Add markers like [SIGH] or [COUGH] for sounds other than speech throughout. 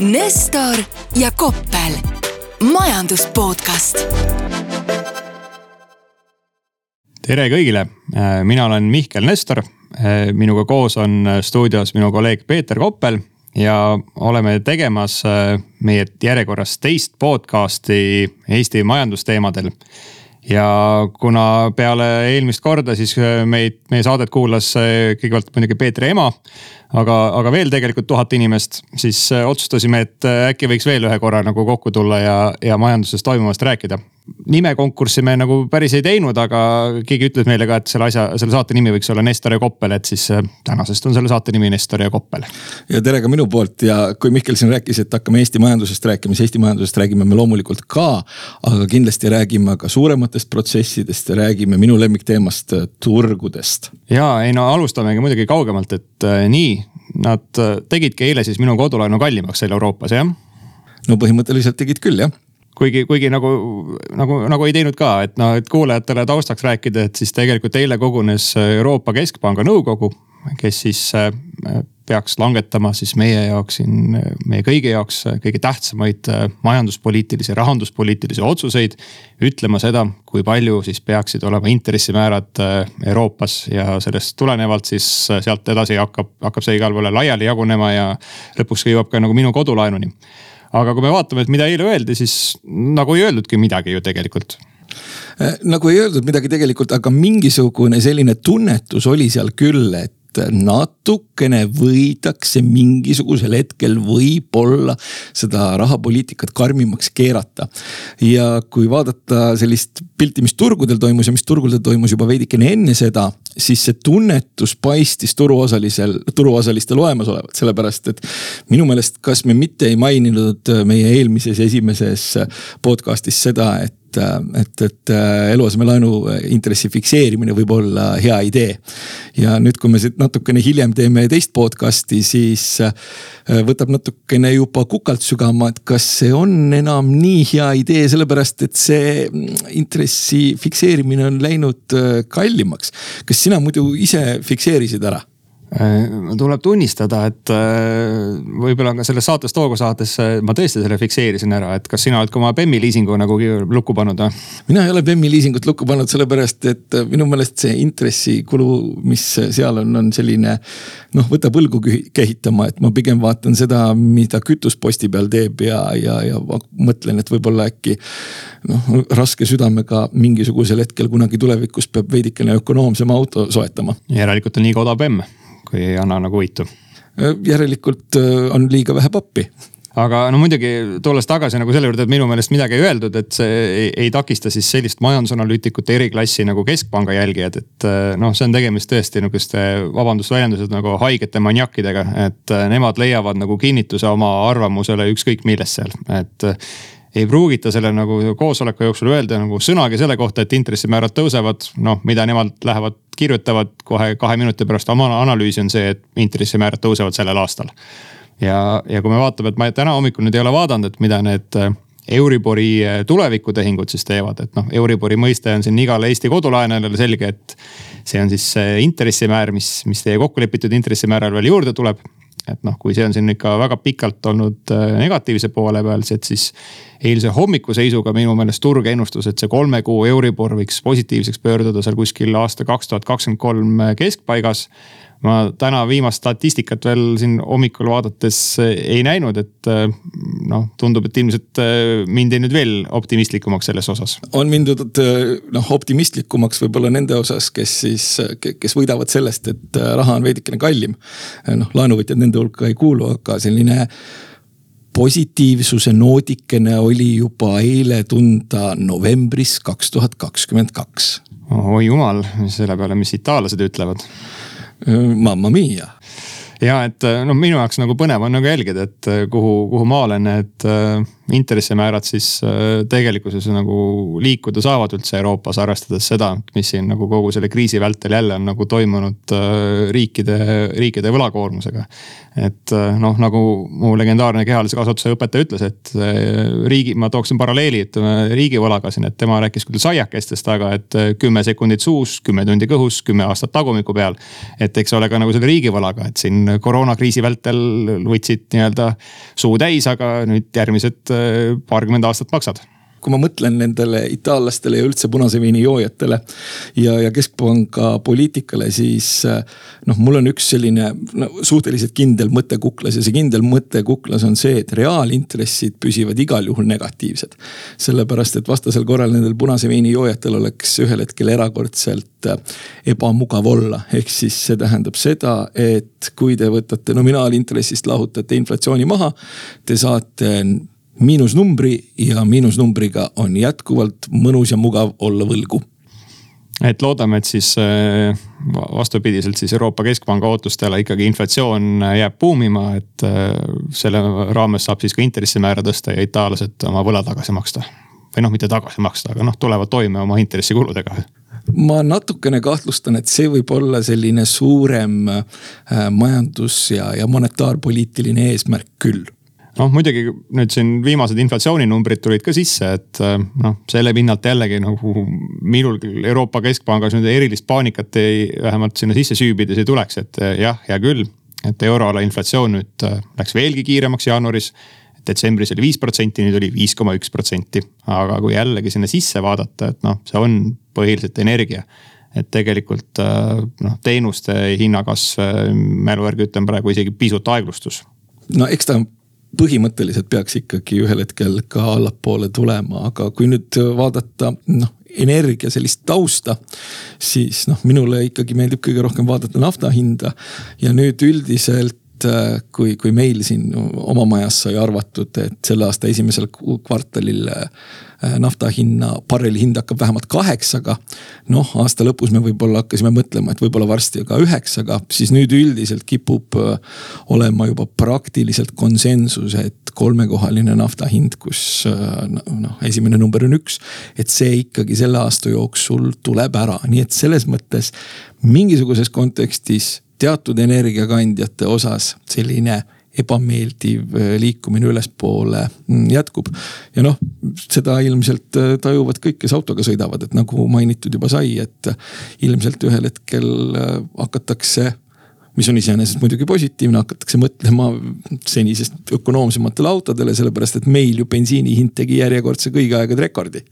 Nestor ja Koppel, majandus podcast. tere kõigile, mina olen Mihkel Nestor. minuga koos on stuudios minu kolleeg Peeter Koppel ja oleme tegemas meie järjekorras teist podcast'i Eesti majandusteemadel ja kuna peale eelmist korda siis meid, meie saadet kuulas kõigepealt muidugi Peetri ema aga, aga veel tegelikult tuhat inimest, siis äh, otsustasime, et äh, äkki võiks veel ühe korra nagu kokku tulla ja, ja majanduses toimuvast rääkida. Nimekonkurssi me nagu päris ei teinud, aga keegi ütles meile ka, et selle asja, selle saate nimi võiks olla Nestor ja Koppel, et siis äh, tänasest on selle saate nimi Nestor ja Koppel. ja tere ka minu poolt ja kui Mihkel siin rääkis, et hakkame Eesti majandusest rääkima, siis Eesti majandusest räägime me loomulikult ka. aga kindlasti räägime ka suurematest protsessidest ja räägime minu lemmikteemast turgudest. ja ei no alustamegi muidugi kaugemalt, et äh, nii nad äh, tegidki eile siis minu kodulaenu kallimaks seal Euroopas, jah? no põhimõtteliselt tegid küll, jah kuigi, kuigi nagu, nagu, nagu ei teinud ka, et noh, et kuulajatele taustaks rääkida, et siis tegelikult eile kogunes Euroopa Keskpanga nõukogu, kes siis äh, peaks langetama siis meie jaoks siin, meie kõigi jaoks kõige tähtsamaid äh, majanduspoliitilisi, rahanduspoliitilisi otsuseid. ütlema seda, kui palju siis peaksid olema intressimäärad äh, Euroopas ja sellest tulenevalt siis sealt edasi hakkab, hakkab see igale poole laiali jagunema ja lõpuks jõuab ka nagu minu kodulaenuni. Aga kui me vaatame, et mida eile öeldi, siis nagu ei öeldudki midagi ju tegelikult. Nagu ei öeldud midagi tegelikult, aga mingisugune selline tunnetus oli seal küll, et natukene võidakse mingisugusel hetkel võib-olla seda rahapoliitikat karmimaks keerata. ja kui vaadata sellist pilti, mis turgudel toimus ja mis turgudel toimus juba veidikene enne seda, siis see tunnetus paistis turuosalisel, turuosalistel olemasolevat, sellepärast et minu meelest, kas me mitte ei maininud meie eelmises esimeses podcast'is seda, et et, et, et eluasemelaenu intressi fikseerimine võib olla hea idee. ja nüüd, kui me siit natukene hiljem teeme teist podcast'i, siis äh, võtab natukene juba kukalt sügama, et kas see on enam nii hea idee, sellepärast et see mm, intressi fikseerimine on läinud äh, kallimaks. kas sina muidu ise fikseerisid ära? Äh, tuleb tunnistada, et äh, võib-olla ka selles saates Toogo saates äh, ma tõesti selle fikseerisin ära, et kas sina oled ka oma BEM-i liisingu nagu lukku pannud või? mina ei ole BEM-i liisingut lukku pannud, sellepärast et minu meelest see intressikulu, mis seal on, on selline. noh, võtab õlgu kehitama, et ma pigem vaatan seda, mida kütus posti peal teeb ja, ja, ja mõtlen, et võib-olla äkki. noh, raske südamega mingisugusel hetkel kunagi tulevikus peab veidikene ökonoomsema auto soetama. järelikult on liiga odav BEM kui ei anna nagu võitu. järelikult äh, on liiga vähe pappi aga no muidugi tulles tagasi nagu selle juurde, et minu meelest midagi ei öeldud, et see ei, ei takista siis sellist majandusanalüütikute eriklassi nagu keskpanga jälgijad, et äh, noh, see on tegemist tõesti nihukeste, vabandust väljendused nagu haigete maniakidega, et äh, nemad leiavad nagu kinnituse oma arvamusele ükskõik millest seal, et ei pruugita selle nagu koosoleku jooksul öelda nagu sõnagi selle kohta, et intressimäärad tõusevad. noh, mida nemad lähevad, kirjutavad kohe kahe minuti pärast oma analüüsi on see, et intressimäärad tõusevad sellel aastal. ja, ja kui me vaatame, et ma täna hommikul nüüd ei ole vaadanud, et mida need äh, Euribori äh, tulevikutehingud siis teevad, et noh, Euribori mõiste on siin igale Eesti kodulaenajale selge, et see on siis see intressimäär, mis, mis teie kokku lepitud intressimääral veel juurde tuleb et noh, kui see on siin ikka väga pikalt olnud äh, negatiivse poole peal, et siis eilse hommikuseisuga minu meelest turg ennustas, et see kolme kuu Euribor võiks positiivseks pöörduda seal kuskil aasta kaks tuhat kakskümmend kolm keskpaigas ma täna viimast statistikat veel siin hommikul vaadates ei näinud, et eh, noh, tundub, et ilmselt eh, mindi nüüd veel optimistlikumaks selles osas. on mindud noh optimistlikumaks võib-olla nende osas, kes siis, kes võidavad sellest, et raha on veidikene kallim. noh, laenuvõtjad nende hulka ei kuulu, aga selline positiivsuse noodikene oli juba eile tunda novembris kaks tuhat kakskümmend kaks. oi jumal, selle peale, mis itaallased ütlevad Mamma mia. Ja et noh, minu jaoks nagu põnev on nagu jälgida, et kuhu, kuhu maale need äh, intressimäärad siis äh, tegelikkuses nagu liikuda saavad üldse Euroopas, arvestades seda, mis siin nagu kogu selle kriisi vältel jälle on nagu toimunud äh, riikide, riikide võlakoormusega. et äh, noh, nagu mu legendaarne kehalise kasvatuse õpetaja ütles, et riigi, ma tooksin paralleeli, ütleme riigivõlaga siin, et tema rääkis küll saiakestest, aga et kümme sekundit suus, kümme tundi kõhus, kümme aastat tagumiku peal. et eks ole ka nagu selle riigivõlaga, et siin koroonakriisi vältel võtsid nii-öelda suu täis, aga nüüd järgmised paarkümmend aastat maksad kui ma mõtlen nendele itaallastele ja üldse punase veini joojatele ja, ja keskpanga poliitikale, siis noh, mul on üks selline no, suhteliselt kindel mõte kuklas ja see kindel mõte kuklas on see, et reaalintressid püsivad igal juhul negatiivsed. sellepärast, et vastasel korral nendel punase veini joojatel oleks ühel hetkel erakordselt ebamugav olla, ehk siis see tähendab seda, et kui te võtate nominaalintressist lahutate inflatsiooni maha, te saate miinusnumbri ja miinusnumbriga on jätkuvalt mõnus ja mugav olla võlgu. Et loodame, et siis äh, vastupidiselt siis Euroopa Keskpanga ootustele ikkagi inflatsioon jääb buumima, et äh, selle raames saab siis ka intressimäära tõsta ja itaallased oma võla tagasi maksta. või noh, mitte tagasi maksta, aga noh, tulevad toime oma intressikuludega. Ma natukene kahtlustan, et see võib olla selline suurem äh, majandus ja, ja monetaarpoliitiline eesmärk küll noh, muidugi nüüd siin viimased inflatsiooninumbrid tulid ka sisse, et äh, noh, selle pinnalt jällegi nagu minul küll Euroopa Keskpangas nüüd erilist paanikat ei, vähemalt sinna sisse süübides ei tuleks, et äh, jah, hea küll. et euroala inflatsioon nüüd äh, läks veelgi kiiremaks jaanuaris. detsembris oli viis protsenti, nüüd oli viis koma üks protsenti, aga kui jällegi sinna sisse vaadata, et noh, see on põhiliselt energia et tegelikult noh, teenuste hinnakasv mälu järgi ütlen praegu isegi pisut aeglustus no eks ta põhimõtteliselt peaks ikkagi ühel hetkel ka allapoole tulema, aga kui nüüd vaadata noh energia sellist tausta, siis noh, minule ikkagi meeldib kõige rohkem vaadata nafta hinda. ja nüüd üldiselt kui, kui meil siin oma majas sai arvatud, et selle aasta esimesel kvartalil Äh, nafta hinna, barreli hind hakkab vähemalt kaheksaga. noh, aasta lõpus me võib-olla hakkasime mõtlema, et võib-olla varsti ka üheksaga, siis nüüd üldiselt kipub äh, olema juba praktiliselt konsensus, et kolmekohaline nafta hind, kus äh, noh, esimene number on üks. et see ikkagi selle aasta jooksul tuleb ära, nii et selles mõttes mingisuguses kontekstis teatud energiakandjate osas selline ebameeldiv äh, liikumine ülespoole mm, jätkub. ja noh, seda ilmselt äh, tajuvad kõik, kes autoga sõidavad, et nagu mainitud juba sai, et ilmselt ühel hetkel äh, hakatakse mis on iseenesest muidugi positiivne, hakatakse mõtlema senisest ökonoomsematele autodele, sellepärast et meil ju bensiini hind tegi järjekordse kõigi aegade rekordi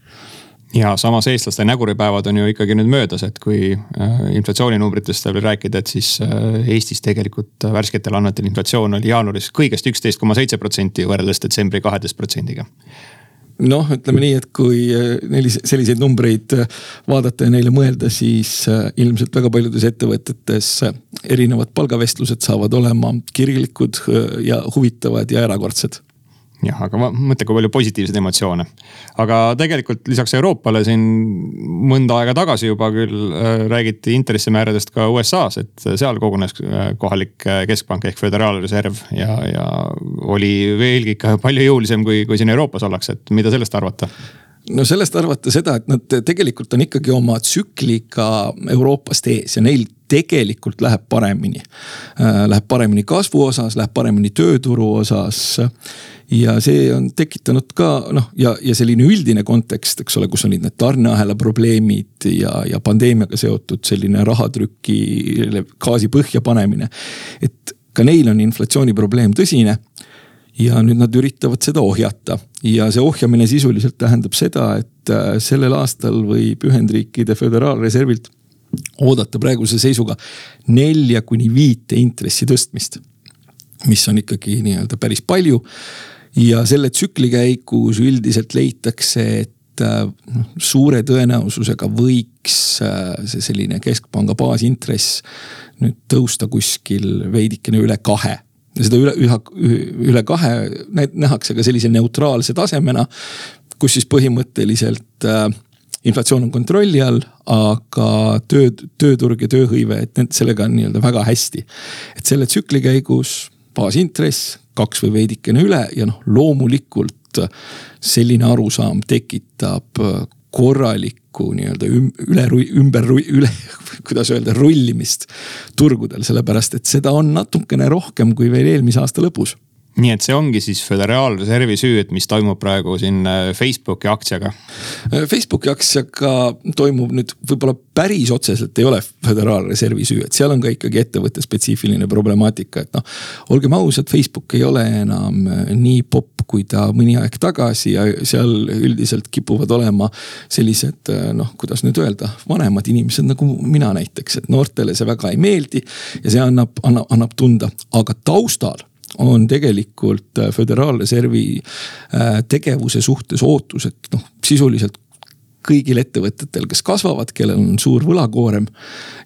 ja samas eestlaste näguripäevad on ju ikkagi nüüd möödas, et kui äh, inflatsiooninumbritest veel rääkida, et siis äh, Eestis tegelikult värsketel andmetel inflatsioon oli jaanuaris kõigest üksteist koma seitse protsenti võrreldes detsembri kaheteist protsendiga noh, ütleme nii, et kui äh, neil selliseid numbreid vaadata ja neile mõelda, siis ilmselt väga paljudes ettevõtetes erinevad palgavestlused saavad olema kirglikud ja huvitavad ja erakordsed jah, aga ma mõtlen, kui palju positiivseid emotsioone. aga tegelikult lisaks Euroopale siin mõnda aega tagasi juba küll äh, räägiti intressimääradest ka USA-s, et seal kogunes äh, kohalik äh, keskpank ehk föderaalreserv ja, ja oli veelgi ikka palju jõulisem, kui, kui siin Euroopas ollakse, et mida sellest arvata? no sellest arvata seda, et nad tegelikult on ikkagi oma tsükliga Euroopast ees ja neil tegelikult läheb paremini. Läheb paremini kasvu osas, läheb paremini tööturu osas ja see on tekitanud ka noh, ja, ja selline üldine kontekst, eks ole, kus olid need tarneahela probleemid ja, ja pandeemiaga seotud selline rahatrüki gaasi põhja panemine. et ka neil on inflatsiooniprobleem tõsine ja nüüd nad üritavad seda ohjata ja see ohjamine sisuliselt tähendab seda, et äh, sellel aastal võib Ühendriikide Föderaalreservilt oodata praeguse seisuga nelja kuni viite intressi tõstmist. mis on ikkagi nii-öelda päris palju ja selle tsükli käigus üldiselt leitakse, et äh, noh, suure tõenäosusega võiks äh, see selline keskpanga baasintress nüüd tõusta kuskil veidikene üle kahe ja seda üle, üha, üle kahe nähakse ka sellise neutraalse tasemena, kus siis põhimõtteliselt äh, inflatsioon on kontrolli all, aga töö, tööturg ja tööhõive, et need sellega on nii-öelda väga hästi. et selle tsükli käigus baasintress kaks või veidikene üle ja noh, loomulikult selline arusaam tekitab korralikku nii-öelda üle, ümber, üle, [LAUGHS] kuidas öelda, rullimist turgudel, sellepärast et seda on natukene rohkem kui veel eelmise aasta lõpus nii et see ongi siis Föderaalreservi süü, et mis toimub praegu siin äh, Facebooki aktsiaga? Äh, Facebooki aktsiaga toimub nüüd võib-olla päris otseselt ei ole Föderaalreservi süü, et seal on ka ikkagi ettevõtte spetsiifiline problemaatika, et noh. olgem ausad, Facebook ei ole enam äh, nii popp, kui ta mõni aeg tagasi ja seal üldiselt kipuvad olema sellised noh, kuidas nüüd öelda, vanemad inimesed nagu mina näiteks, et noortele see väga ei meeldi ja see annab, annab, annab tunda, aga taustal on tegelikult äh, Föderaalreservi äh, tegevuse suhtes ootused noh, sisuliselt kõigil ettevõtetel, kes kasvavad, kellel on suur võlakoorem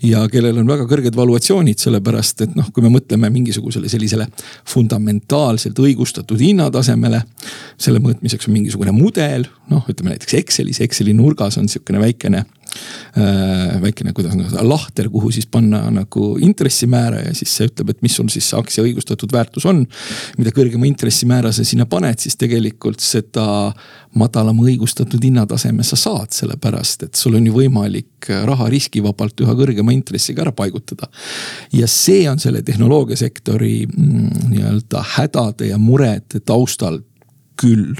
ja kellel on väga kõrged valuatsioonid, sellepärast et noh, kui me mõtleme mingisugusele sellisele fundamentaalselt õigustatud hinnatasemele. selle mõõtmiseks on mingisugune mudel, noh, ütleme näiteks Excelis, Exceli nurgas on sihukene väikene väikene, kuidas öelda, lahter, kuhu siis panna nagu intressimäära ja siis see ütleb, et mis sul siis see aktsia õigustatud väärtus on. mida kõrgema intressimäära sa sinna paned, siis tegelikult seda madalama õigustatud hinnataseme sa saad, sellepärast et sul on ju võimalik raha riskivabalt üha kõrgema intressiga ära paigutada. ja see on selle tehnoloogiasektori mm, nii-öelda hädade ja murede taustal küll.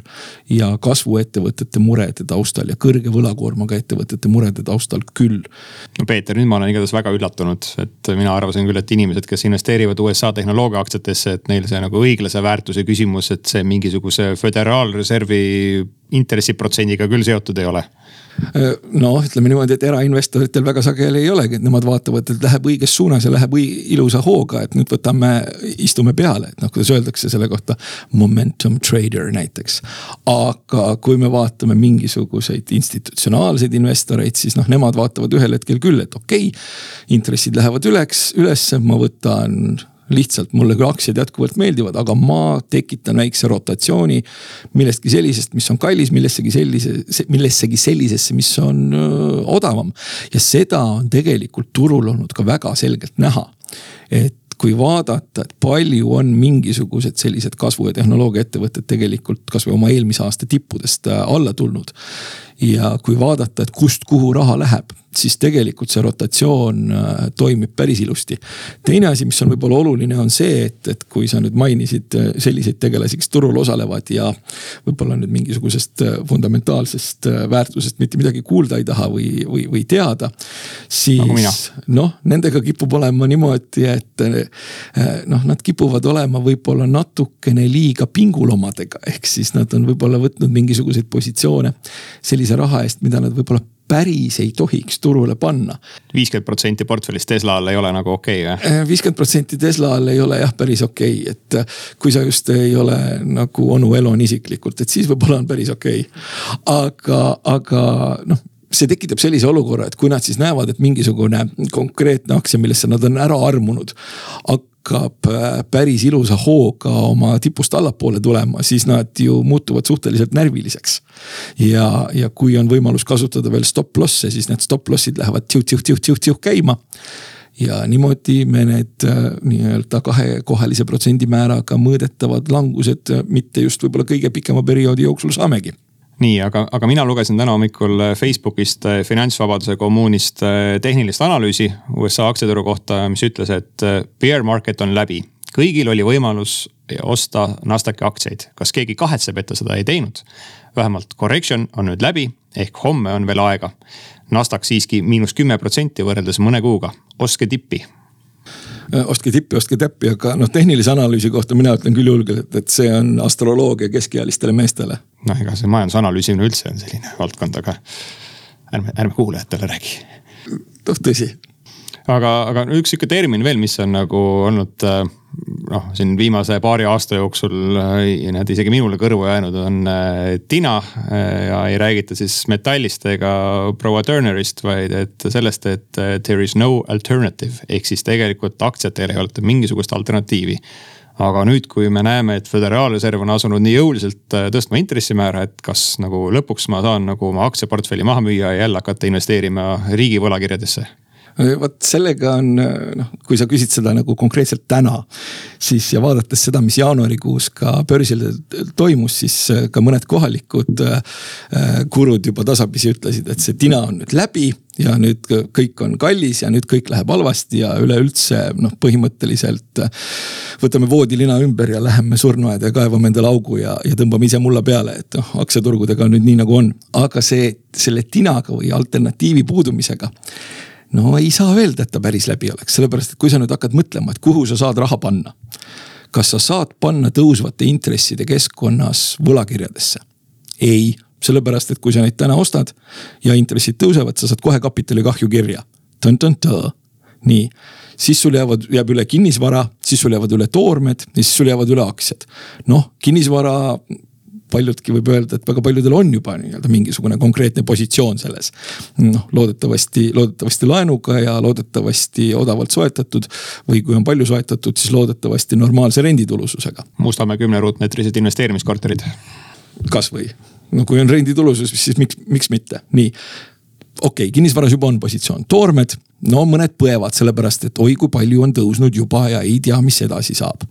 ja kasvuettevõtete murede taustal ja kõrge võlakoormaga ettevõtete murede taustal küll. no Peeter, nüüd ma olen igatahes väga üllatunud, et mina arvasin küll, et inimesed, kes investeerivad USA tehnoloogia aktsiatesse, et neil see nagu õiglase väärtuse küsimus, et see mingisuguse föderaalreservi intressiprotsendiga küll seotud ei ole noh, ütleme niimoodi, et erainvestoritel väga sageli ei olegi, et nemad vaatavad, et läheb õiges suunas ja läheb ilusa hooga, et nüüd võtame, istume peale, et noh, kuidas öeldakse selle kohta. Momentum trader näiteks. aga kui me vaatame mingisuguseid institutsionaalseid investoreid, siis noh, nemad vaatavad ühel hetkel küll, et okei okay,. intressid lähevad üleks, ülesse, ma võtan lihtsalt mulle küll aktsiad jätkuvalt meeldivad, aga ma tekitan väikse rotatsiooni millestki sellisest, mis on kallis, millessegi sellise, millessegi sellisesse, mis on öö, odavam. ja seda on tegelikult turul olnud ka väga selgelt näha. et kui vaadata, et palju on mingisugused sellised kasvu- ja tehnoloogiaettevõtted tegelikult kasvõi oma eelmise aasta tippudest äh, alla tulnud. ja kui vaadata, et kust, kuhu raha läheb siis tegelikult see rotatsioon äh, toimib päris ilusti. teine asi, mis on võib-olla oluline, on see, et, et kui sa nüüd mainisid äh, selliseid tegelasi, kes turul osalevad ja võib-olla nüüd mingisugusest äh, fundamentaalsest väärtusest mitte midagi kuulda ei taha või, või, või teada. siis noh, nendega kipub olema niimoodi, et noh, nad kipuvad olema võib-olla natukene liiga pingulomadega, ehk siis nad on võib-olla võtnud mingisuguseid positsioone sellise raha eest, mida nad võib-olla päris ei tohiks turule panna. viiskümmend protsenti portfellist Tesla all ei ole nagu okei okay, või? Äh, viiskümmend protsenti Tesla all ei ole jah, päris okei okay., et äh, kui sa just ei ole nagu onu Elon isiklikult, et siis võib-olla on päris okei okay.. aga, aga noh see tekitab sellise olukorra, et kui nad siis näevad, et mingisugune konkreetne aktsia, millesse nad on ära armunud hakkab äh, päris ilusa hooga oma tipust allapoole tulema, siis nad ju muutuvad suhteliselt närviliseks. ja, ja kui on võimalus kasutada veel stop loss'e, siis need stop loss'id lähevad tšiuh-tšiuh-tšiuh-tšiuh käima ja niimoodi me need äh, nii-öelda kahekohalise protsendimääraga mõõdetavad langused mitte just võib-olla kõige pikema perioodi jooksul saamegi nii, aga, aga mina lugesin täna hommikul äh, Facebookist äh, finantsvabaduse kommuunist äh, tehnilist analüüsi USA aktsiaturu kohta, mis ütles, et bear market on läbi. kõigil oli võimalus osta Nasdaqi aktsiaid, kas keegi kahetseb, et ta seda ei teinud? vähemalt correction on nüüd läbi, ehk homme on veel aega. Nasdaq siiski miinus kümme protsenti võrreldes mõne kuuga, ostke tippi ostke tippi, ostke täppi, aga noh, tehnilise analüüsi kohta mina ütlen küll julgelt, et see on astroloogia keskealistele meestele noh, ega see majandusanalüüsimine üldse on selline valdkond, aga ärme, ärme kuulajatele räägi. noh, tõsi. Aga, aga üks sihuke termin veel, mis on nagu olnud äh, noh, siin viimase paari aasta jooksul äh, need isegi minule kõrvu jäänud, on äh, tina. ja ei räägita siis metallist ega proua Turnerist, vaid et sellest, et there is no alternative ehk siis tegelikult aktsiatel ei ole mingisugust alternatiivi aga nüüd, kui me näeme, et Föderaalreserv on asunud nii jõuliselt tõstma intressimäära, et kas nagu lõpuks ma saan nagu oma aktsiaportfelli maha müüa ja jälle hakata investeerima riigi võlakirjadesse vot sellega on noh, kui sa küsid seda nagu konkreetselt täna, siis ja vaadates seda, mis jaanuarikuus ka börsil toimus, siis ka mõned kohalikud äh, gurud juba tasapisi ütlesid, et see tina on nüüd läbi ja nüüd kõik on kallis ja nüüd kõik läheb halvasti ja üleüldse noh, põhimõtteliselt võtame voodilina ümber ja läheme surnuaeda ja kaevame endale augu ja, ja tõmbame ise mulla peale, et noh, aktsiaturgudega on nüüd nii nagu on. aga see, selle tinaga või alternatiivi puudumisega no ei saa öelda, et ta päris läbi oleks, sellepärast et kui sa nüüd hakkad mõtlema, et kuhu sa saad raha panna. kas sa saad panna tõusvate intresside keskkonnas võlakirjadesse? ei sellepärast et kui sa neid täna ostad ja intressid tõusevad, sa saad kohe kapitalikahju kirja. nii, siis sul jäävad, jääb üle kinnisvara, siis sul jäävad üle toormed ja siis sul jäävad üle aktsiad. noh, kinnisvara paljudki võib öelda, et väga paljudel on juba nii-öelda mingisugune konkreetne positsioon selles. noh, loodetavasti, loodetavasti laenuga ja loodetavasti odavalt soetatud. või kui on palju soetatud, siis loodetavasti normaalse renditulususega. Mustamäe kümne ruutmeetrised investeerimiskorterid. kasvõi no kui on renditulusus, siis miks, miks mitte, nii okei okay,, kinnisvaras juba on positsioon, toormed, no mõned põevad sellepärast, et oi kui palju on tõusnud juba ja ei tea, mis edasi saab.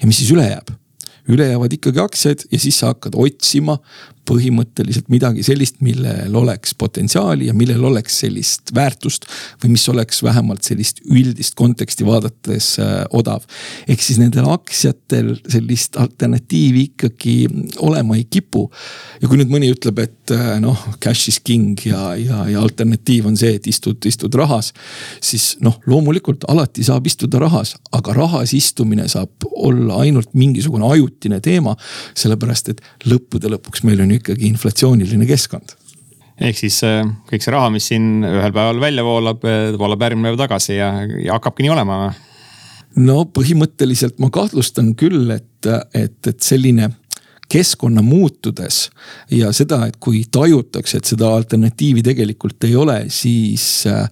ja mis siis üle jääb? Üle jäävad ikkagi aktsiad ja siis sa hakkad otsima põhimõtteliselt midagi sellist, millel oleks potentsiaali ja millel oleks sellist väärtust. või mis oleks vähemalt sellist üldist konteksti vaadates äh, odav. ehk siis nendel aktsiatel sellist alternatiivi ikkagi olema ei kipu. ja kui nüüd mõni ütleb, et äh, noh, cash is king ja, ja, ja alternatiiv on see, et istud, istud rahas. siis noh, loomulikult alati saab istuda rahas, aga rahas istumine saab olla ainult mingisugune ajutine teema. sellepärast et lõppude lõpuks meil on ju ikkagi inflatsiooniline keskkond ehk siis äh, kõik see raha, mis siin ühel päeval välja voolab, äh, voolab järgmine päev tagasi ja, ja hakkabki nii olema või? no põhimõtteliselt ma kahtlustan küll, et, et, et selline keskkonna muutudes ja seda, et kui tajutakse, et seda alternatiivi tegelikult ei ole, siis äh,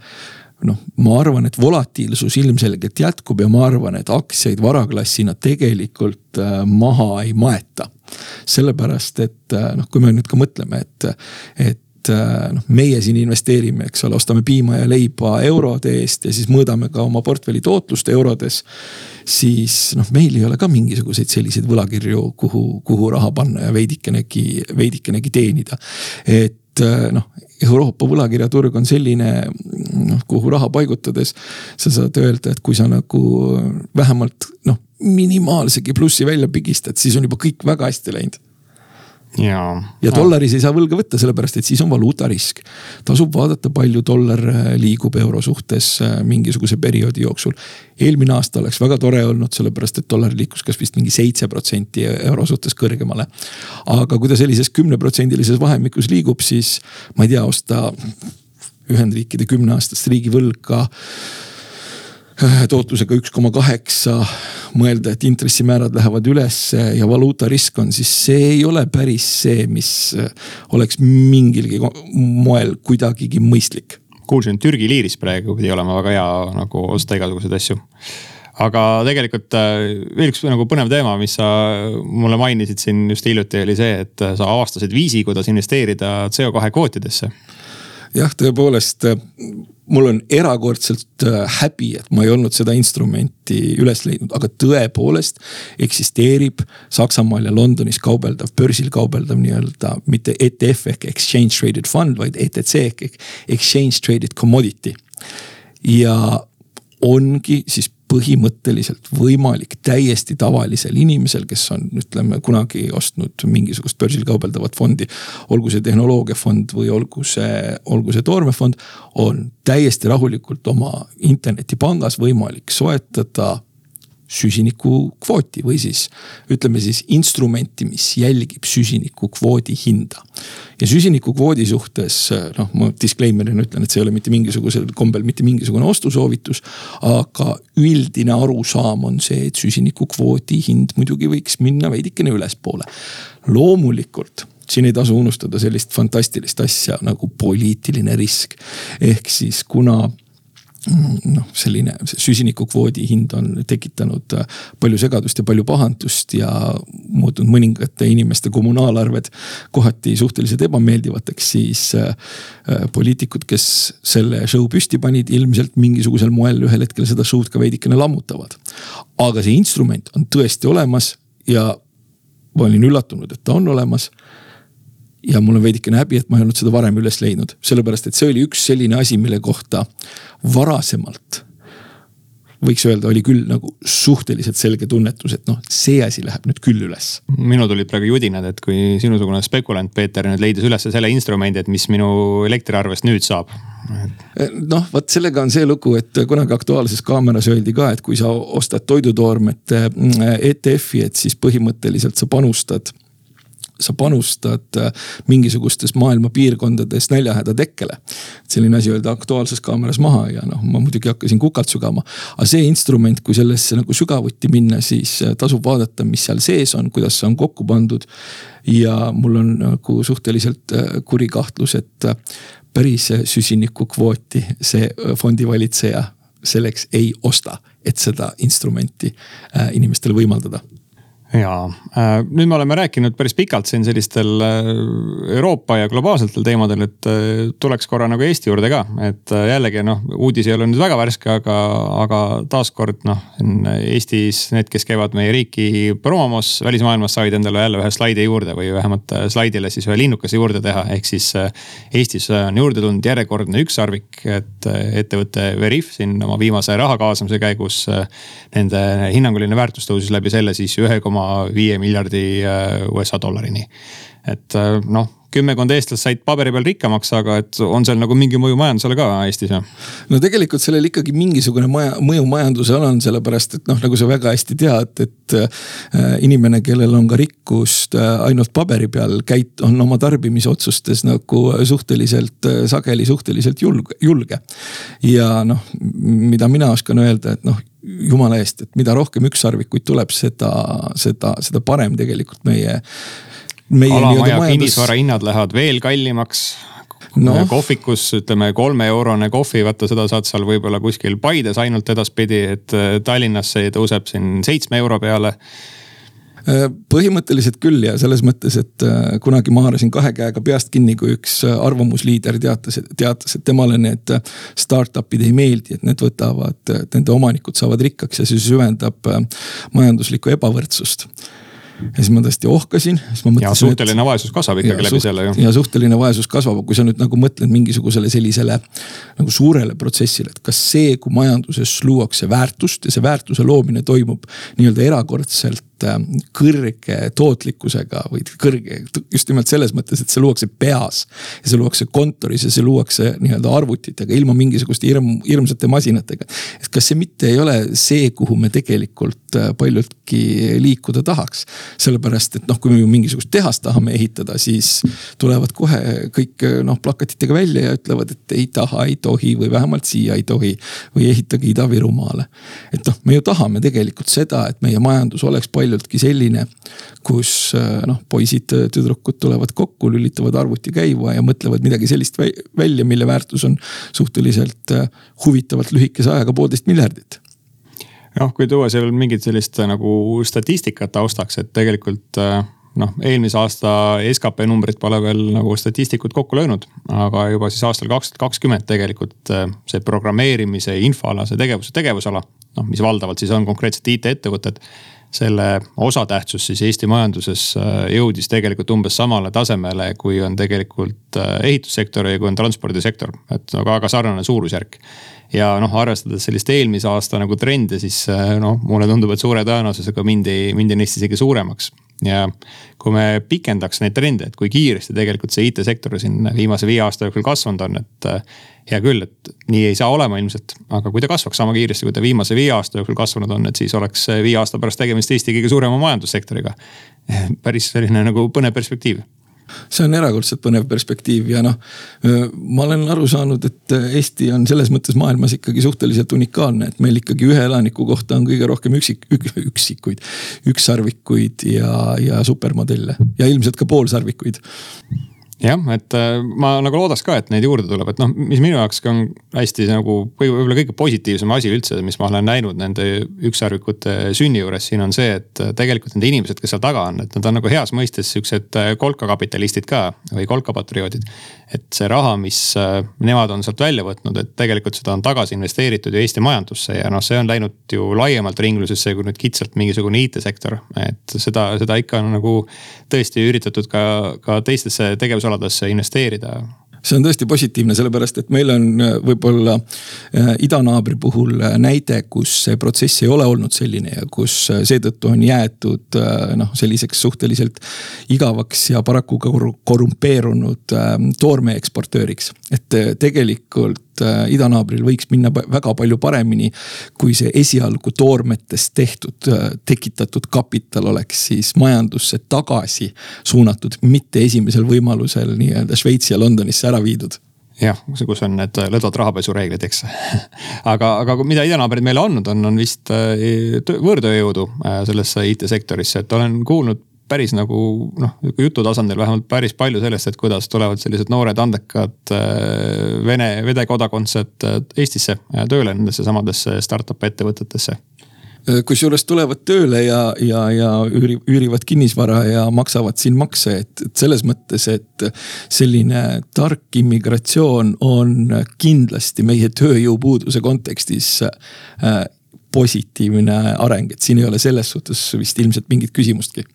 noh, ma arvan, et volatiilsus ilmselgelt jätkub ja ma arvan, et aktsiaid varaklassina tegelikult maha ei maeta sellepärast et äh, noh, kui me nüüd ka mõtleme, et, et äh, noh, meie siin investeerime, eks ole, ostame piima ja leiba eurode eest ja siis mõõdame ka oma portfelli tootlust eurodes. siis noh, meil ei ole ka mingisuguseid selliseid võlakirju, kuhu, kuhu raha panna ja veidikenegi, veidikenegi teenida. et äh, noh, Euroopa võlakirjaturg on selline, noh kuhu raha paigutades sa saad öelda, et kui sa nagu vähemalt noh minimaalsegi plussi välja pigistad, siis on juba kõik väga hästi läinud. ja, ja dollaris ei saa võlga võtta, sellepärast et siis on valuutarisk. tasub vaadata, palju dollar äh, liigub euro suhtes äh, mingisuguse perioodi jooksul. eelmine aasta oleks väga tore olnud, sellepärast et dollar liikus kas vist mingi seitse protsenti euro suhtes kõrgemale. aga kui ta sellises kümneprotsendilises vahemikus liigub, siis ma ei tea, osta Ühendriikide kümneaastast riigivõlga tootlusega üks koma kaheksa, mõelda, et intressimäärad lähevad ülesse ja valuutarisk on, siis see ei ole päris see, mis oleks mingilgi moel kuidagigi mõistlik. kuulsin, Türgi liiris praegu pidi olema väga hea nagu osta igasuguseid asju aga tegelikult äh, veel üks nagu põnev teema, mis sa mulle mainisid siin just hiljuti, oli see, et sa avastasid viisi, kuidas investeerida CO2 kvootidesse jah, tõepoolest mul on erakordselt äh, häbi, et ma ei olnud seda instrumenti üles leidnud, aga tõepoolest eksisteerib Saksamaal ja Londonis kaubeldav, börsil kaubeldav nii-öelda mitte ETF ehk exchange traded fund, vaid ETC ehk exchange traded commodity. ja ongi siis põhimõtteliselt võimalik täiesti tavalisel inimesel, kes on, ütleme kunagi ostnud mingisugust börsil kaubeldavat fondi. olgu see tehnoloogiafond või olgu see, olgu see toormefond, on täiesti rahulikult oma internetipangas võimalik soetada süsinikukvooti või siis ütleme siis instrumenti, mis jälgib süsinikukvoodi hinda. ja süsinikukvoodi suhtes noh, ma disclaimer'ina ütlen, et see ei ole mitte mingisugusel kombel mitte mingisugune ostusoovitus. aga üldine arusaam on see, et süsinikukvoodi hind muidugi võiks minna veidikene ülespoole. loomulikult siin ei tasu unustada sellist fantastilist asja nagu poliitiline risk. ehk siis kuna noh, selline süsinikukvoodi hind on tekitanud äh, palju segadust ja palju pahandust ja muutunud mõningate inimeste kommunaalarved kohati suhteliselt ebameeldivateks, siis äh, äh, poliitikud, kes selle show püsti panid, ilmselt mingisugusel moel ühel hetkel seda show'd ka veidikene lammutavad. aga see instrument on tõesti olemas ja ma olin üllatunud, et ta on olemas ja mul on veidikene häbi, et ma ei olnud seda varem üles leidnud, sellepärast et see oli üks selline asi, mille kohta varasemalt võiks öelda, oli küll nagu suhteliselt selge tunnetus, et noh, see asi läheb nüüd küll üles. minul tulid praegu judinad, et kui sinusugune spekulant, Peeter, nüüd leidis üles selle instrumendi, et mis minu elektriarvest nüüd saab. noh, vot sellega on see lugu, et kunagi Aktuaalses Kaameras öeldi ka, et kui sa ostad toidutoormete mm, ETF-i, et siis põhimõtteliselt sa panustad sa panustad äh, mingisugustes maailma piirkondades näljahäda tekkele. selline asi öelda Aktuaalses Kaameras maha ja noh, ma muidugi hakkasin kukalt sügama. aga see instrument, kui sellesse nagu sügavuti minna, siis äh, tasub vaadata, mis seal sees on, kuidas see on kokku pandud. ja mul on nagu suhteliselt äh, kuri kahtlus, et päris süsinikukvooti see fondivalitseja selleks ei osta, et seda instrumenti inimestele võimaldada ja äh, nüüd me oleme rääkinud päris pikalt siin sellistel äh, Euroopa ja globaalsetel teemadel, et äh, tuleks korra nagu Eesti juurde ka, et jällegi noh, uudis ei ole nüüd väga värske, aga, aga taaskord noh, Eestis need, kes käivad meie riiki promomas välismaailmas, said endale jälle ühe slaidi juurde või vähemalt slaidile siis ühe linnukese juurde teha, ehk siis Eestis on juurde tulnud järjekordne ükssarvik, et ettevõte Veriff siin oma viimase raha kaasamise käigus nende hinnanguline väärtus tõusis läbi selle siis ühe koma koma viie miljardi äh, USA dollarini. et äh, noh, kümmekond eestlast said paberi peal rikkamaks, aga et on seal nagu mingi mõju majandusele ka Eestis jah? no tegelikult sellel ikkagi mingisugune maja, mõju majandusele on, sellepärast et noh, nagu sa väga hästi tead, et äh, inimene, kellel on ka rikkust äh, ainult paberi peal, käit-, on oma tarbimisotsustes nagu suhteliselt äh, sageli suhteliselt julge, julge. ja noh, mida mina oskan öelda, et noh jumala eest, et mida rohkem ükssarvikuid tuleb, seda, seda, seda parem tegelikult meie. alamaja kinnisvara hinnad lähevad veel kallimaks no.. kohvikus ütleme kolme-eurone kohvi, vaata seda saad seal võib-olla kuskil Paides ainult edaspidi, et Tallinnas see tõuseb siin seitsme euro peale põhimõtteliselt küll ja selles mõttes, et äh, kunagi ma haarasin kahe käega peast kinni, kui üks äh, arvamusliider teatas, teatas, et temale need startup'id ei meeldi, et need võtavad, et nende omanikud saavad rikkaks ja see süvendab majanduslikku ebavõrdsust ja siis ma tõesti ohkasin, siis ma mõtlesin. ja suhteline et, vaesus kasvab ikkagi läbi suht, selle ju. ja suhteline vaesus kasvab, kui sa nüüd nagu mõtled mingisugusele sellisele nagu suurele protsessile, et kas see, kui majanduses luuakse väärtust ja see väärtuse loomine toimub nii-öelda erakordselt Äh, kõrge tootlikkusega või kõrge, just nimelt selles mõttes, et see luuakse peas. ja see luuakse kontoris ja see luuakse nii-öelda arvutitega, ilma mingisuguste hirm, hirmsate masinatega. et kas see mitte ei ole see, kuhu me tegelikult äh, paljudki liikuda tahaks. sellepärast, et noh, kui me ju mingisugust tehast tahame ehitada, siis tulevad kohe kõik äh, noh plakatitega välja ja ütlevad, et ei taha, ei tohi või vähemalt siia ei tohi. või ehitage Ida-Virumaale. et noh, me ju tahame tegelikult seda, et meie majandus oleks palju paljultki selline, kus äh, noh, poisid-tüdrukud tulevad kokku, lülitavad arvuti käima ja mõtlevad midagi sellist välja, mille väärtus on suhteliselt äh, huvitavalt lühikese ajaga poolteist miljardit. Noh, kui tuua seal mingit sellist äh, nagu statistikat taustaks, et tegelikult noh, eelmise aasta skp numbrit pole veel nagu statistikud kokku löönud, aga juba siis aastal kaks tuhat kakskümmend tegelikult see programmeerimise infoalase tegevuse tegevusala, noh, mis valdavalt siis on konkreetselt IT-ettevõtted selle osatähtsus siis Eesti majanduses äh, jõudis tegelikult umbes samale tasemele, kui on tegelikult äh, ehitussektor ja kui on transpordisektor, et no väga sarnane suurusjärk. Ja noh, arvestades sellist eelmise aasta nagu trende, siis äh, noh, mulle tundub, et suure tõenäosusega mindi, mindi neist isegi suuremaks ja kui me pikendaks neid trende, et kui kiiresti tegelikult see IT-sektor siin viimase viie aasta jooksul kasvanud on, et. hea küll, et nii ei saa olema ilmselt, aga kui ta kasvaks sama kiiresti, kui ta viimase viie aasta jooksul kasvanud on, et siis oleks viie aasta pärast tegemist Eesti kõige suurema majandussektoriga. [LAUGHS] päris selline nagu põnev perspektiiv see on erakordselt põnev perspektiiv ja noh, ma olen aru saanud, et Eesti on selles mõttes maailmas ikkagi suhteliselt unikaalne, et meil ikkagi ühe elaniku kohta on kõige rohkem üksik ük,, üksikuid, ükssarvikuid ja, ja supermodelle ja ilmselt ka poolsarvikuid jah, et äh, ma nagu loodaks ka, et neid juurde tuleb, et noh, mis minu jaoks on hästi nagu võib-olla kõige positiivsem asi üldse, mis ma olen näinud nende ükssarvikute sünni juures siin on see, et äh, tegelikult need inimesed, kes seal taga on, et nad on nagu heas mõistes siuksed äh, kolkakapitalistid ka või kolkapatrioodid. Et see raha, mis nemad on sealt välja võtnud, et tegelikult seda on tagasi investeeritud ju Eesti majandusse ja noh, see on läinud ju laiemalt ringlusesse kui nüüd kitsalt mingisugune IT-sektor. et seda, seda ikka on nagu tõesti üritatud ka, ka teistesse tegevusaladesse investeerida see on tõesti positiivne, sellepärast et meil on äh, võib-olla äh, idanaabri puhul äh, näide, kus see protsess ei ole olnud selline ja kus seetõttu on jäetud noh, selliseks suhteliselt igavaks ja paraku ka korrumpeerunud toorme eksportööriks. et tegelikult idanaabril võiks minna väga palju paremini, kui see esialgu toormetest tehtud, tekitatud kapital oleks siis majandusse tagasi suunatud, mitte esimesel võimalusel nii-öelda Šveitsi ja Londonisse ära viidud. Jah, kus on need lõdvad rahapesureeglid, eks. [LAUGHS] Aga, aga mida idanaabrid meile andnud on, on vist äh, võõrtööjõudu äh, sellesse IT-sektorisse, et olen kuulnud päris nagu noh, jutu tasandil vähemalt päris palju sellest, et kuidas tulevad sellised noored andekad äh, Vene, Vene kodakondsed Eestisse tööle nendesse samadesse startup ettevõtetesse Äh, kusjuures tulevad tööle ja, ja, ja üüri, üürivad kinnisvara ja maksavad siin makse, et, et selles mõttes, et selline tark immigratsioon on kindlasti meie tööjõupuuduse kontekstis äh, positiivne areng, et siin ei ole selles suhtes vist ilmselt mingit küsimustki.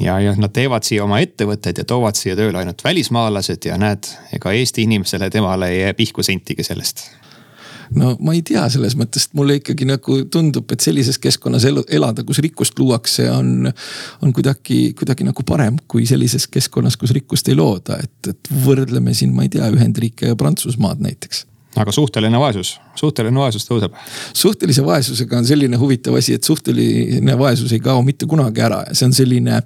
Ja, ja nad teevad siia oma ettevõtted ja toovad siia tööle ainult välismaalased ja näed, ega Eesti inimesele, temale ei jää pihku sentigi sellest no ma ei tea, selles mõttes, et mulle ikkagi nagu tundub, et sellises keskkonnas elu, elada, kus rikkust luuakse, on. on kuidagi, kuidagi nagu parem kui sellises keskkonnas, kus rikkust ei looda, et, et võrdleme siin, ma ei tea, Ühendriike ja Prantsusmaad näiteks aga suhteline vaesus, suhteline vaesus tõuseb. suhtelise vaesusega on selline huvitav asi, et suhteline vaesus ei kao mitte kunagi ära ja see on selline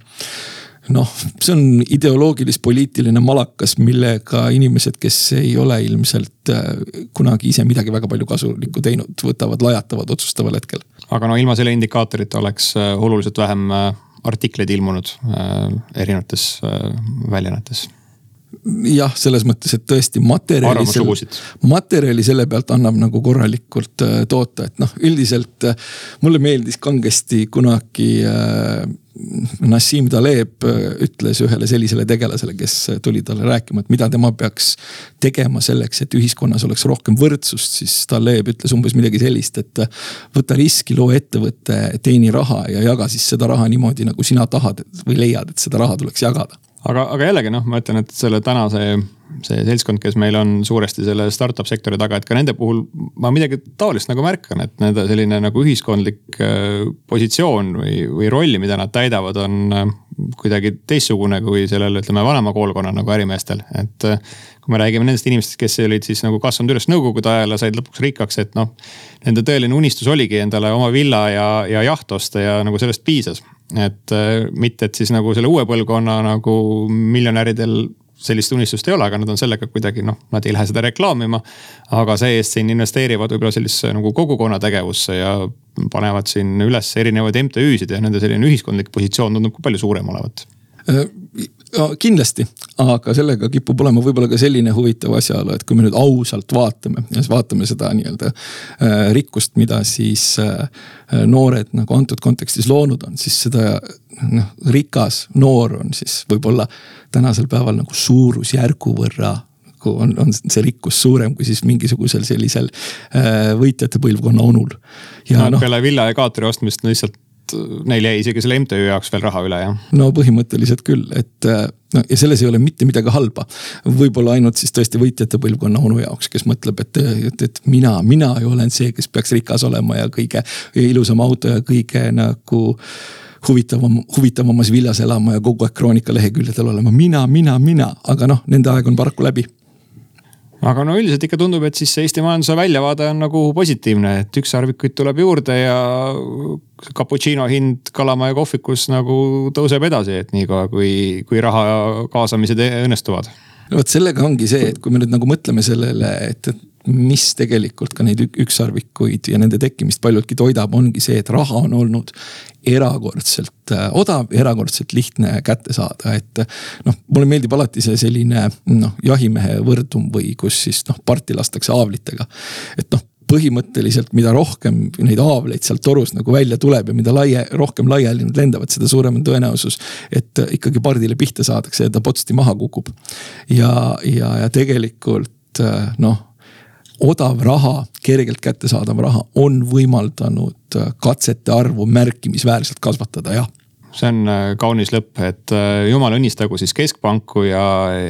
noh, see on ideoloogilis-poliitiline malakas, millega inimesed, kes ei ole ilmselt äh, kunagi ise midagi väga palju kasulikku teinud, võtavad, lajatavad otsustaval hetkel. aga no ilma selle indikaatorita oleks äh, oluliselt vähem äh, artikleid ilmunud erinevates väljaannetes jah, selles mõttes, et tõesti materjali, materjali selle pealt annab nagu korralikult äh, toota, et noh, üldiselt äh, mulle meeldis kangesti kunagi äh, Nassim Taleb ütles ühele sellisele tegelasele, kes tuli talle rääkima, et mida tema peaks tegema selleks, et ühiskonnas oleks rohkem võrdsust, siis Taleb ütles umbes midagi sellist, et võta riski, loo ettevõte, teeni raha ja jaga siis seda raha niimoodi, nagu sina tahad või leiad, et seda raha tuleks jagada aga, aga jällegi noh, ma ütlen, et selle tänase see seltskond, kes meil on suuresti selle startup sektori taga, et ka nende puhul ma midagi taolist nagu märkan, et nende selline nagu ühiskondlik äh, positsioon või, või rolli, mida nad täidavad, on äh, kuidagi teistsugune kui sellel, ütleme vanema koolkonna nagu ärimeestel, et. Äh, kui me räägime nendest inimestest, kes olid siis nagu kasvanud üles nõukogude ajal ja said lõpuks rikkaks, et noh. Nende tõeline unistus oligi endale oma villa ja, ja jaht osta ja nagu sellest piisas. Et mitte, et siis nagu selle uue põlvkonna nagu miljonäridel sellist unistust ei ole, aga nad on sellega kuidagi noh, nad ei lähe seda reklaamima. aga see-eest siin investeerivad võib-olla sellisesse nagu kogukonna tegevusse ja panevad siin üles erinevaid MTÜ-sid ja nende selline ühiskondlik positsioon tundub ka palju suurem olevat äh, kindlasti, aga sellega kipub olema võib-olla ka selline huvitav asjaolu, et kui me nüüd ausalt vaatame ja siis vaatame seda nii-öelda äh, rikkust, mida siis äh, noored nagu antud kontekstis loonud on, siis seda noh, rikas noor on siis võib-olla tänasel päeval nagu suurusjärgu võrra nagu on, on see rikkus suurem kui siis mingisugusel sellisel äh, võitjate põlvkonna onul. no, no peale villa ja kaatri ostmist no lihtsalt neil jäi isegi selle MTÜ jaoks veel raha üle, jah? no põhimõtteliselt küll, et äh, no ja selles ei ole mitte midagi halba. võib-olla ainult siis tõesti võitjate põlvkonna onu jaoks, kes mõtleb, et, et, et mina, mina ju olen see, kes peaks rikas olema ja kõige ja ilusam auto ja kõige nagu huvitavam, huvitavamas villas elama ja kogu aeg kroonika leheküljedel olema mina, mina, mina, aga noh, nende aeg on paraku läbi aga no üldiselt ikka tundub, et siis Eesti majanduse väljavaade on nagu positiivne, et ükssarvikuid tuleb juurde ja cappuccino hind Kalamaja kohvikus nagu tõuseb edasi, et niikaua kui, kui raha kaasamised õnnestuvad. no vot sellega ongi see, et kui me nüüd nagu mõtleme sellele, et, et mis tegelikult ka neid ükssarvikuid ja nende tekkimist paljudki toidab, ongi see, et raha on olnud erakordselt äh, odav, erakordselt lihtne kätte saada, et noh, mulle meeldib alati see selline noh, jahimehe võrdum või kus siis noh, parti lastakse haavlitega. et noh põhimõtteliselt, mida rohkem neid haavleid sealt torust nagu välja tuleb ja mida laia, rohkem laiali nad lendavad, seda suurem on tõenäosus, et ikkagi pardile pihta saadakse ja ta potsti maha kukub. ja, ja, ja tegelikult noh odav raha, kergelt kättesaadav raha on võimaldanud äh, katsete arvu märkimisväärselt kasvatada, jah. See on äh, kaunis lõpp, et äh, jumal õnnistagu siis keskpanku ja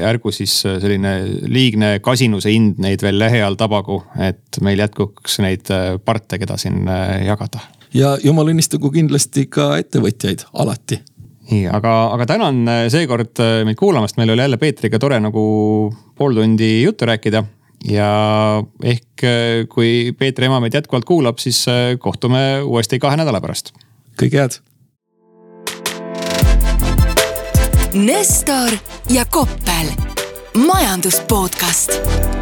ärgu siis selline liigne kasinuse hind neid veel lehe all tabagu, et meil jätkuks neid parte, keda siin jagada. ja jumal õnnistagu kindlasti ka ettevõtjaid alati. Nii, aga, aga tänan seekord meid kuulamast, meil oli jälle Peetriga tore nagu pool tundi juttu rääkida ja ehk äh, kui Peetri ema meid jätkuvalt kuulab, siis äh, kohtume uuesti kahe nädala pärast. kõike head. Nestor ja Koppel, majandus podcast